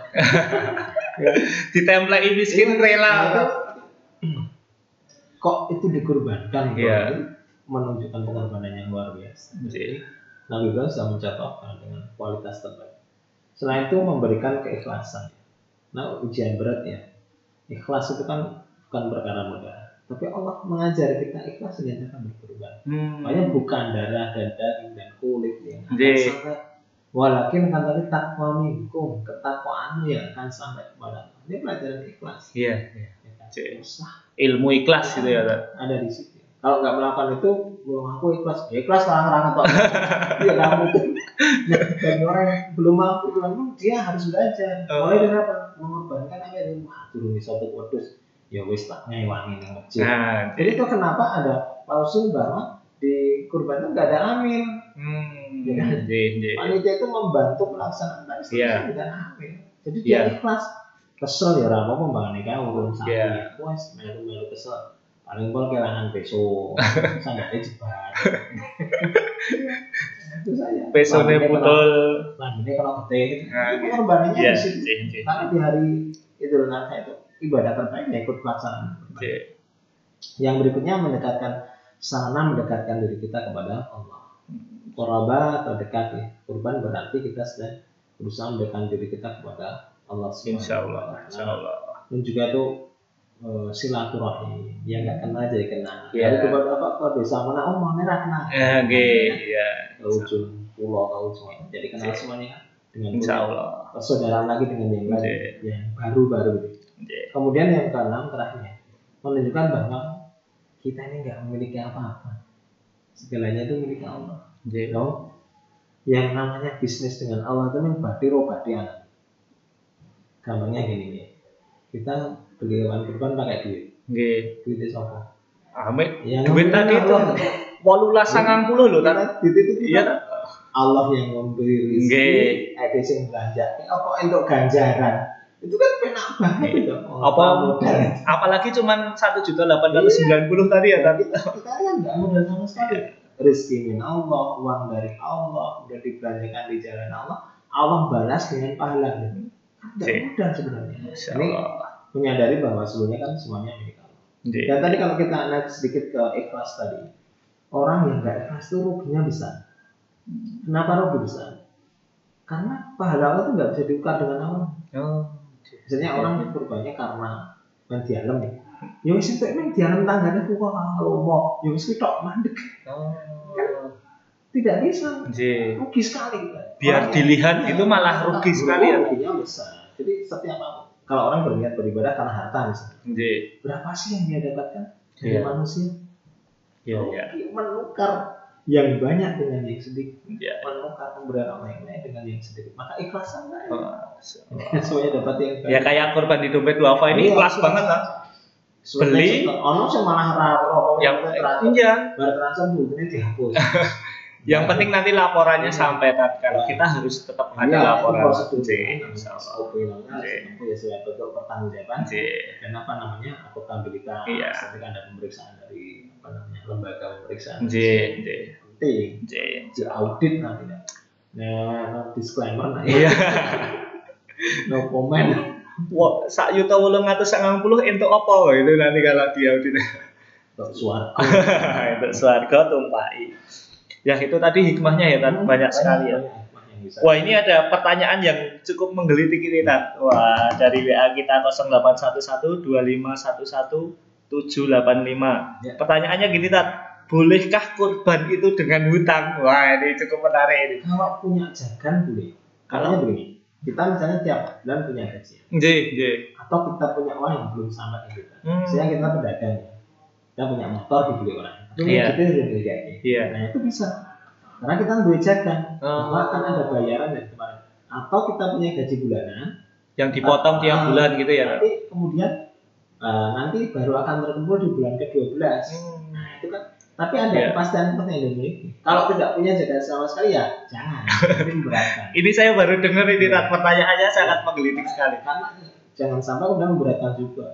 <laughs> Ditemplei miskin rela. Kok itu dikorbankan Iya. itu menunjukkan pengorbanan yang luar biasa Iya. jadi Nabi Ibrahim sudah mencontohkan dengan kualitas terbaik selain itu memberikan keikhlasan nah ujian berat ya ikhlas itu kan bukan perkara mudah tapi Allah mengajar kita ikhlas dengan cara berkorban Hmm. makanya bukan darah dan daging dan kulit yang akan Iya. sampai walakin kan tadi takwa minkum ketakwaanmu yang akan sampai kepada Allah. ini pelajaran ikhlas Iya. ya kan? Iya. Ilmu ikhlas gitu ya. Tat. ada di situ. Kalau nggak melakukan itu, belum aku ikhlas. Ya ikhlas orang-orang atau <laughs> Iya kamu tuh. Bagi orang yang belum mampu, belum mampu, dia harus belajar. Oh. Mulai dari apa? Mengorbankan apa itu? Wah, turun di satu wedus. Ya wis tak ngewangi yang kecil. Nah, Jadi itu kenapa ada klausul bahwa di kurban itu nggak ada amil. hmm. Iya kan? Panitia itu membantu pelaksanaan tapi Iya. sebenarnya bukan amil. Jadi Iya. dia ikhlas. Kesel ya rapo pembangun nikah urun sapi. Iya. Wes melu-melu kesel. Paling pol kelangan peso. Sandalnya jebar. itu saja. Pesone Lambungnya putul. kena- Lambungnya kena gede. Nah, Itu pengorbanannya Iya, di situ. Karena di hari Idul Adha itu ibadah terbaik ya ikut pelaksanaan. Nggih. Yang berikutnya mendekatkan sana mendekatkan diri kita kepada Allah. Koraba terdekat ya. Kurban berarti kita sedang berusaha mendekatkan diri kita kepada Allah Subhanahu Insya Allah, insya Allah. Dan juga itu eh, silaturahmi yang nggak kenal jadi kenal. Iya. Dari kepada apa ke desa mana oh mau merah kenal. Ya, nggih, iya. Ke ujung pulau ke ujung jadi kenal semuanya dengan Insya Allah. persaudaraan lagi dengan yang lain Iya. yang baru-baru itu. Nggih. Kemudian yang keenam terakhirnya menunjukkan bahwa kita ini nggak memiliki apa-apa. Segalanya itu milik Allah. Nggih. No? Yang namanya bisnis dengan Allah itu badi robati anak. Gampangnya gini nih. Kita beli hewan kurban pakai duit. Nggih. Duitnya siapa? Amit Yang duit tadi itu wolulas sangang puluh loh. Kita duit itu Iya. Allah yang memberi rezeki, Nggih. ada yang belanja. Apa untuk ganjaran? Itu kan penak banget itu. Oh, Apa modal. apalagi cuman satu juta delapan ratus sembilan puluh tadi ya tadi. kita, kan nggak modal sama sekali. Rezeki min Allah, uang dari Allah, udah dibelanjakan di jalan Allah, Allah balas dengan pahala. Tidak Oke. mudah sebenarnya. Ini Allah. menyadari bahwa sebenarnya kan semuanya milik Allah. Dan tadi kalau kita naik sedikit ke ikhlas tadi, orang yang nggak ikhlas itu ruginya besar. Kenapa rugi besar? Karena pahala Allah itu nggak bisa diukar dengan amal. Oh. Misalnya orang kurbannya karena main dialem ya. Ya wis itu emang dialem tangganya ku kok kalau mau, ya wis tok mandek. Oh. Tidak bisa. Nggih. Rugi sekali. kan. Biar Orang dilihat itu malah rugi sekali ya. Ruginya besar. Jadi setiap apa? Kalau orang berniat beribadah karena harta misalnya, berapa sih yang dia dapatkan dari Iya. manusia? Iya, iya. menukar yang banyak dengan yang sedikit Iya. menukar pemberian orang yang banyak dengan yang sedikit maka ikhlasan lah Oh, <laughs> semuanya dapat yang banyak Ya kayak korban di dompet duafa ini Iya, kelas iya. banget lah. Beli. ono sing malah ra rokok Yang transfer iya. bar transfer bukunya dihapus <laughs> Yang penting nanti laporannya sampai kan. Kalau kita harus tetap ada Iya, laporan. itu namanya Iya. itu ya betul pertanggungjawaban dan apa namanya akuntabilitas Iya. ketika ada pemeriksaan dari apa namanya lembaga pemeriksaan nggih. penting Nggih. di audit nanti nah disclaimer nah Iya. <laughs> no comment Wah, sak yuta wolong atus sangang puluh untuk apa itu nanti kalau dia udah untuk suara untuk <laughs> suarga tumpai. Ya itu tadi hikmahnya ya Tat. banyak sekali ya. Wah ini ada pertanyaan yang cukup menggelitik ini Tat. Wah dari WA kita 0811 2511 785. Ya. Pertanyaannya gini Tat. Bolehkah kurban itu dengan hutang? Wah ini cukup menarik ini. kalau punya jagan boleh Kalau- begini kita misalnya tiap bulan punya gaji Nggih, nggih. atau kita punya uang yang belum sampai kita Hmm. misalnya kita pedagang kita punya motor dibeli orang itu Iya. kita udah beli gaji Iya. nah itu bisa karena kita duit jagan Oh. bahwa kan ada bayaran dari kemarin atau kita punya gaji bulanan Yang dipotong tiap Ah, bulan gitu ya nanti kemudian eh, nanti baru akan terkumpul di bulan ke-12 Hmm. nah itu kan tapi ada Iya. kepastian seperti yang dimiliki kalau tidak punya jagan sama sekali ya jangan ini <laughs> Ini saya baru dengar ini Tat. Pertanyaannya sangat menggelitik sekali. karena jangan sampai kemudian memberatkan juga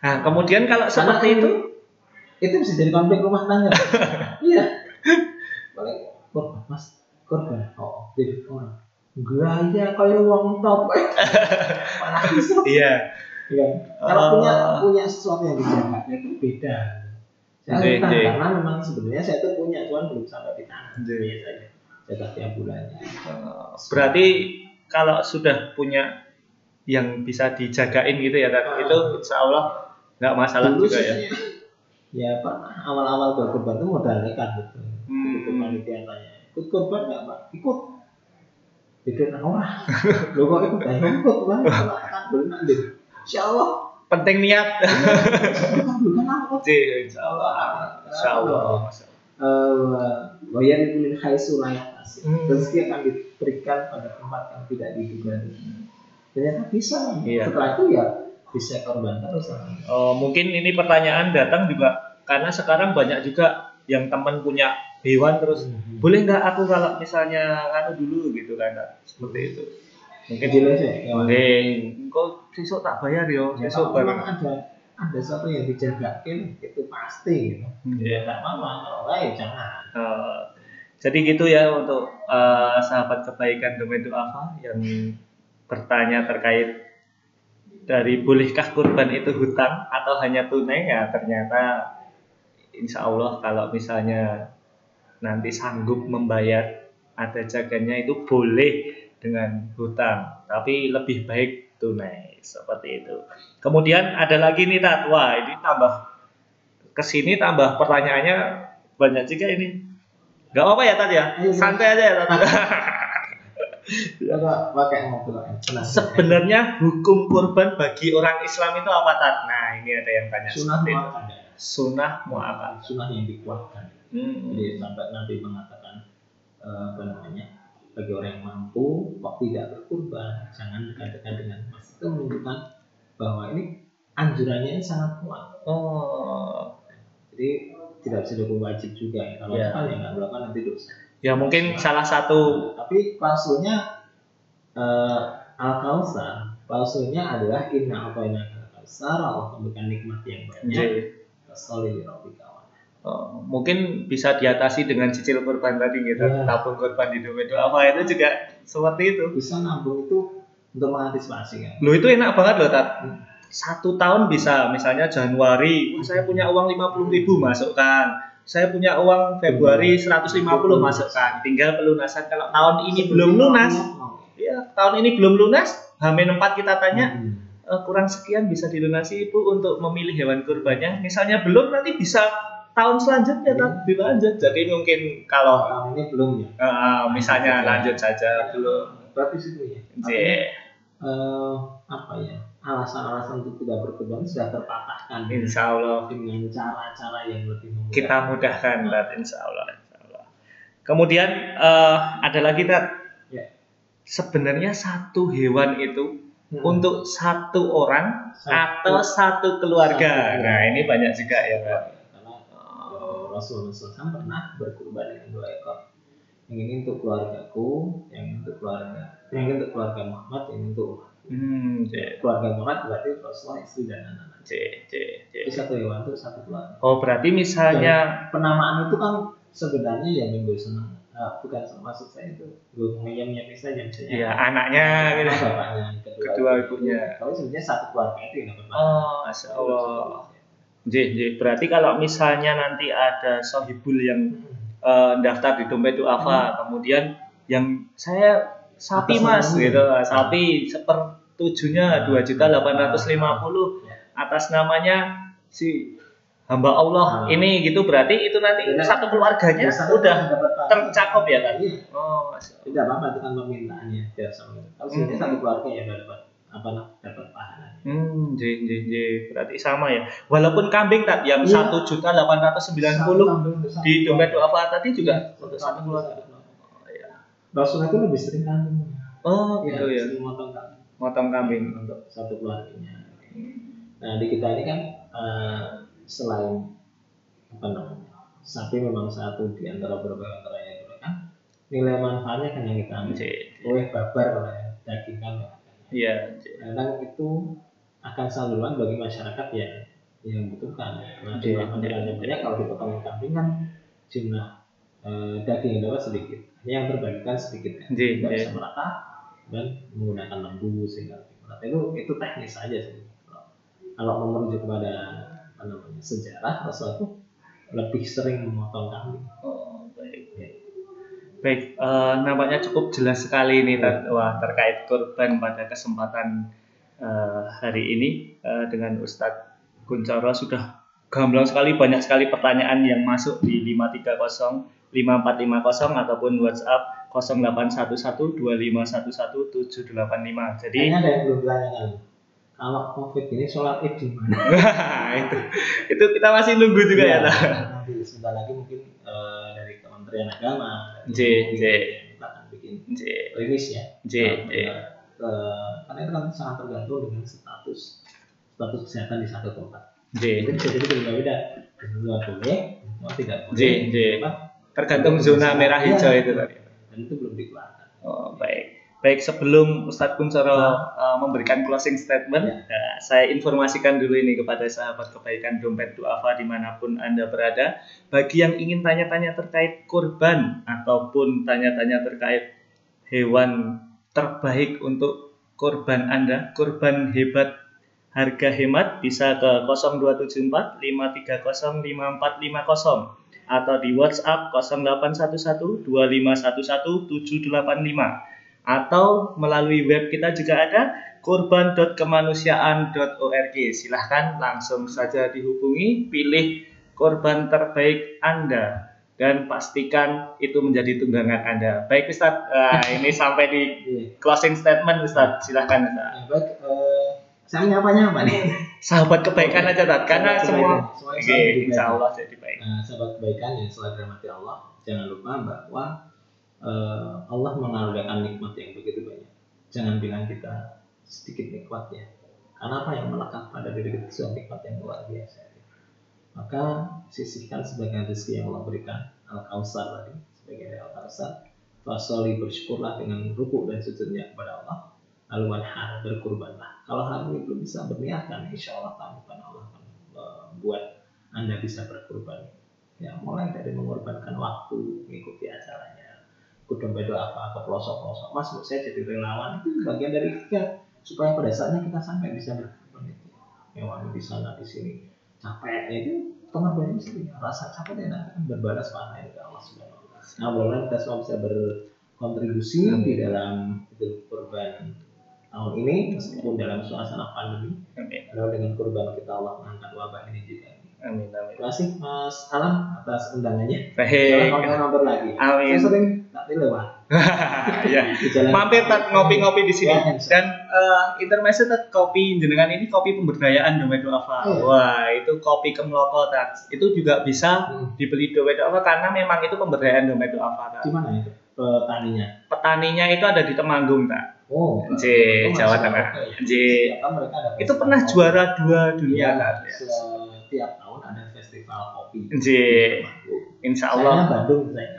Nah kemudian kalau Karena seperti itu, itu bisa jadi konflik rumah tangga <laughs> iya paling korban mas korban oh jadi orang gaya kayak uang top <laughs> malah bisa iya. ya kalau Oh. punya punya sesuatu yang dijaga itu beda saya oke. karena memang sebenarnya saya itu punya cuman belum sampai di tangan Oke. biasanya jaga tiap bulannya Eh, Berarti kalau sudah punya yang bisa dijagain gitu ya, Ah. itu insya Allah nggak masalah juga ya. Ya pernah awal-awal berkorban itu modal nekat gitu Hmm. itu panitia tanya ikut korban nggak pak? Ikut. Itu orang <laughs> lo kok ikut? Ya ikut bang <laughs> kalau akan berenang deh. Insya Allah. Penting niat. apa Ji, insya Allah. Insya Allah. eh itu min layak Hmm. rezeki akan diberikan pada tempat yang tidak diduga. Ternyata bisa. Iya. setelah itu ya bisa korban terus Oh, mungkin ini pertanyaan datang juga karena sekarang banyak juga yang teman punya hewan terus boleh nggak aku kalau misalnya anu dulu? Gitu kan seperti itu. Mungkin Jadi sih, kok sesuk tak bayar yo, Ya, baru. memang ada ada sesuatu yang dijagain itu pasti gitu. Ya nggak apa-apa, kalau enggak ya jangan. Eh, jadi gitu ya untuk eh, sahabat kebaikan domain Duafa yang bertanya terkait dari bolehkah kurban itu hutang atau hanya tunai? Ya ternyata insya Allah kalau misalnya nanti sanggup membayar ada jaganya itu boleh dengan hutang tapi lebih baik tunai seperti itu. Kemudian ada lagi nih Tat. Wah ini tambah ke sini tambah pertanyaannya banyak juga ini. Nggak apa-apa ya Tat ya? Ayo, santai aja ya Tat. <laughs> Senang. sebenarnya hukum kurban bagi orang Islam itu apa Tat? Nah ini ada yang tanya. Itu. muakkad. Sunnah muakkad Sunah yang dikuatkan. hmm. Jadi sampai Nabi mengatakan eh, apa namanya bagi orang yang mampu waktu tidak berkurban jangan dekat-dekat dengan emas itu menunjukkan bahwa ini anjurannya ini sangat kuat oh jadi tidak bisa dihukum wajib juga ya. Kalau Iya. kan ya nggak melakukan nanti dosa. Ya mungkin salah satu Tapi klausulnya eh al kausar klausulnya adalah inna atayna kausar Allah memberikan nikmat yang banyak. J. Oh, mungkin bisa diatasi dengan cicil korban tadi gitu, Iya. tabung korban di dompet apa itu juga seperti itu. Bisa nabung itu untuk mengantisipasi kan. Lo itu enak banget loh, Tat. Satu tahun bisa, misalnya Januari, "Wah, saya punya uang 50.000 ribu masukkan. Saya punya uang Februari 150 masukkan. Tinggal pelunasan. Kalau tahun ini belum lunas, ya tahun ini belum lunas, Hamin 4 kita tanya, Hmm. "Eh, kurang sekian bisa dilunasi Ibu untuk memilih hewan kurbannya. Misalnya belum, nanti bisa tahun selanjutnya Tat, dilanjut. Jadi mungkin kalau tahun ini belum ya. eh, misalnya lanjut saja belum. Berarti situ ya. J. eh, apa ya alasan-alasan untuk tidak berkorban sudah terpatahkan Insya Allah dengan cara-cara yang lebih memudahkan. kita mudahkan Tat, insya Allah. Insya Allah. Kemudian eh, ada lagi Tat. Ya. Sebenarnya satu hewan itu Hmm. untuk satu orang Satu- atau satu keluarga. Satu. Nah ini banyak juga ya Tat. karena eh, Rasulullah SAW pernah berkurban dengan dua ekor yang ini untuk keluargaku yang ini untuk keluarga yang ini untuk keluarga Muhammad yang ini untuk umat. Hmm, keluarga Muhammad berarti Rasulullah istri dan anak-anak J. jadi satu hewan untuk satu keluarga Oh berarti misalnya penamaan itu kan sebenarnya ya minggu senang Ah, bukan maksud saya itu ngeyem saja misalnya ya anaknya gitu. Bapaknya kedua, Kedua ibunya. Tapi sebenarnya satu keluarga itu yang dapat. Oh, Masya Allah. J, J. Berarti kalau misalnya nanti ada sohibul yang eh, daftar di dompet duafa, kemudian yang saya sapi Atas mas gitu, sapi sepertujuhnya dua juta delapan ratus lima puluh Ya. atas namanya si hamba Allah Ah. ini gitu berarti itu nanti satu keluarganya Biasanya udah tercakup ya kan? Iya. Oh. Tidak apa-apa itu kan permintaannya biar sama. Sebenarnya Hmm. satu keluarga yang dapat apa nah dapat pahala. Hmm, J, J, J. Berarti sama ya. Walaupun kambing tak yang Iya. satu juta delapan ratus sembilan puluh di dompet duafa tadi juga Iya, untuk satu keluarga. Oh, iya. Rasulullah itu lebih sering kambing. Oh, Iya, gitu ya. sering motong kambing Motong kambing. untuk satu keluarganya. Nah di kita ini kan eh, selain apa namanya sapi memang satu di antara berbagai antara yang itu kan nilai manfaatnya kan yang kita ambil. Oleh babar oleh daging kan ya. Iya, kadang itu akan saluran bagi masyarakat yang yang membutuhkan. Nah, jumlah makanannya iya. banyak kalau dipotong kambing kan jumlah eh, daging yang dapat sedikit. Hanya yang terbagikan sedikit kan. Tidak bisa merata dan menggunakan lembu sehingga. Itu itu teknis saja sih. Kalau, kalau merujuk kepada apa namanya sejarah Rasul itu lebih sering memotong kambing. Oh, baik. Baik, eh, nampaknya cukup jelas sekali ini Tat. Wah, terkait korban pada kesempatan eh, hari ini eh, dengan Ustadz Kuncoro sudah gamblang sekali banyak sekali pertanyaan yang masuk di 530 5450 ataupun WhatsApp 0811 2511 785. Jadi Kayaknya ada yang belum ditanyakan. Kalau COVID ini sholat id di mana? <laughs> itu itu kita masih nunggu juga ya. Tat. Nanti sebentar lagi mungkin eh, dari Kementerian Agama. J, J. Kita akan bikin J, rilis ya. J, J. Eh, karena itu kan sangat tergantung dengan status status kesehatan di satu tempat. J. Itu bisa jadi berbeda-beda. Luar boleh, semua tidak boleh. J, J. Tergantung zona merah hijau itu tadi. Dan itu belum dikeluarkan. Oh, baik. Baik, sebelum Ustadz Kuncoro uh, memberikan closing statement, Ya. uh, saya informasikan dulu ini kepada sahabat kebaikan dompet duafa di mana pun Anda berada. Bagi yang ingin tanya-tanya terkait kurban ataupun tanya-tanya terkait hewan terbaik untuk kurban Anda, kurban hebat harga hemat bisa ke 0274 530 5450 atau di WhatsApp 0811 2511 785 atau melalui web kita juga ada kurban.kemanusiaan.org. Silahkan langsung saja dihubungi, pilih korban terbaik Anda dan pastikan itu menjadi tunggangan Anda. Baik Ustadz, Nah, ini <laughs> sampai di Iya. closing statement Ustadz. Silahkan Ustadz. Ya, baik. eh, saya nyapanya apa nih? Sahabat kebaikan aja Ustadz, karena Sahabat semua kebaikan. Semua kebaikan. insya Allah jadi baik. Nah, sahabat kebaikan yang selalu dirahmati Allah, jangan lupa bahwa eh, Allah mengaruniakan nikmat yang begitu banyak. Jangan bilang kita sedikit nikmat ya. Karena apa yang melekat pada diri kita itu nikmat yang luar biasa. Maka sisihkan sebagian rezeki yang Allah berikan al kausar tadi sebagai al kausar fasoli bersyukurlah dengan ruku dan sujudnya kepada Allah lalu wanhar berkurbanlah kalau hal ini belum bisa berniatkan insya Allah tamukan Allah akan membuat anda bisa berkurban ya mulai dari mengorbankan waktu mengikuti acaranya dompet doa apa ke pelosok pelosok mas saya jadi relawan itu bagian dari ikhtiar supaya pada saatnya kita sampai bisa berkorban itu ya di sana di sini. Capek ya itu pengorbanan sendiri rasa capek dan akan berbalas pahala dari Allah subhanahu nah mudah kita semua bisa berkontribusi hmm. di dalam hidup kurban tahun ini meskipun dalam suasana pandemi. Amin. dengan kurban kita Allah mengangkat wabah ini juga Amin, amin. Terima kasih Mas Alam atas undangannya. Baik. Kalau mampir lagi. Amin. Saya sering tak lewat. <laughs> ya. Mampir tak ngopi-ngopi di sini. Ya, Dan uh, intermezzo tak kopi jenengan ini kopi pemberdayaan dompet apa? Oh, iya. Wah, itu kopi kemloko tak. Itu juga bisa hmm. dibeli dompet apa karena memang itu pemberdayaan dompet apa? Di mana itu? Petaninya. Petaninya itu ada di Temanggung tak. Oh, J, Jawa Tengah. J. Itu pernah juara dua dunia kan? Ya. Setiap tahun ada festival kopi. J. Insya Allah. Bandung saya.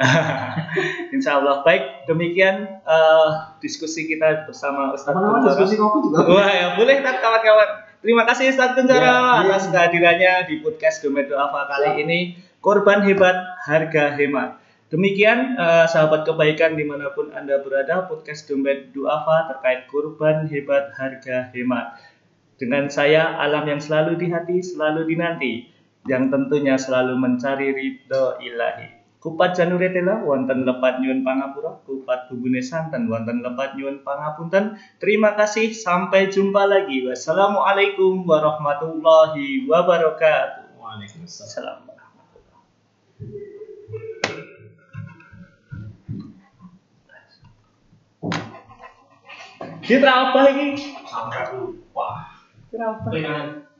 <laughs> Insya Allah. Baik, demikian uh, diskusi kita bersama Ustaz Kunjara. diskusi kopi juga. Wah, ya boleh tak kawan-kawan. Terima kasih Ustaz Kunjara ya, ya. atas kehadirannya di podcast Domet Doafa kali ya. ini. Korban hebat, harga hemat. Demikian uh, sahabat kebaikan di mana pun Anda berada, podcast Dompet Duafa terkait kurban hebat harga hemat. Dengan saya, alam yang selalu di hati, selalu dinanti, yang tentunya selalu mencari ridho ilahi. Kupat janure tela wonten lepat nyuwun pangapura, kupat bubune santen wonten lepat nyuwun pangapunten. Terima kasih, sampai jumpa lagi. Wassalamualaikum warahmatullahi wabarakatuh. Waalaikumsalam. Dia terapa lagi? Sampai lupa. Grazie.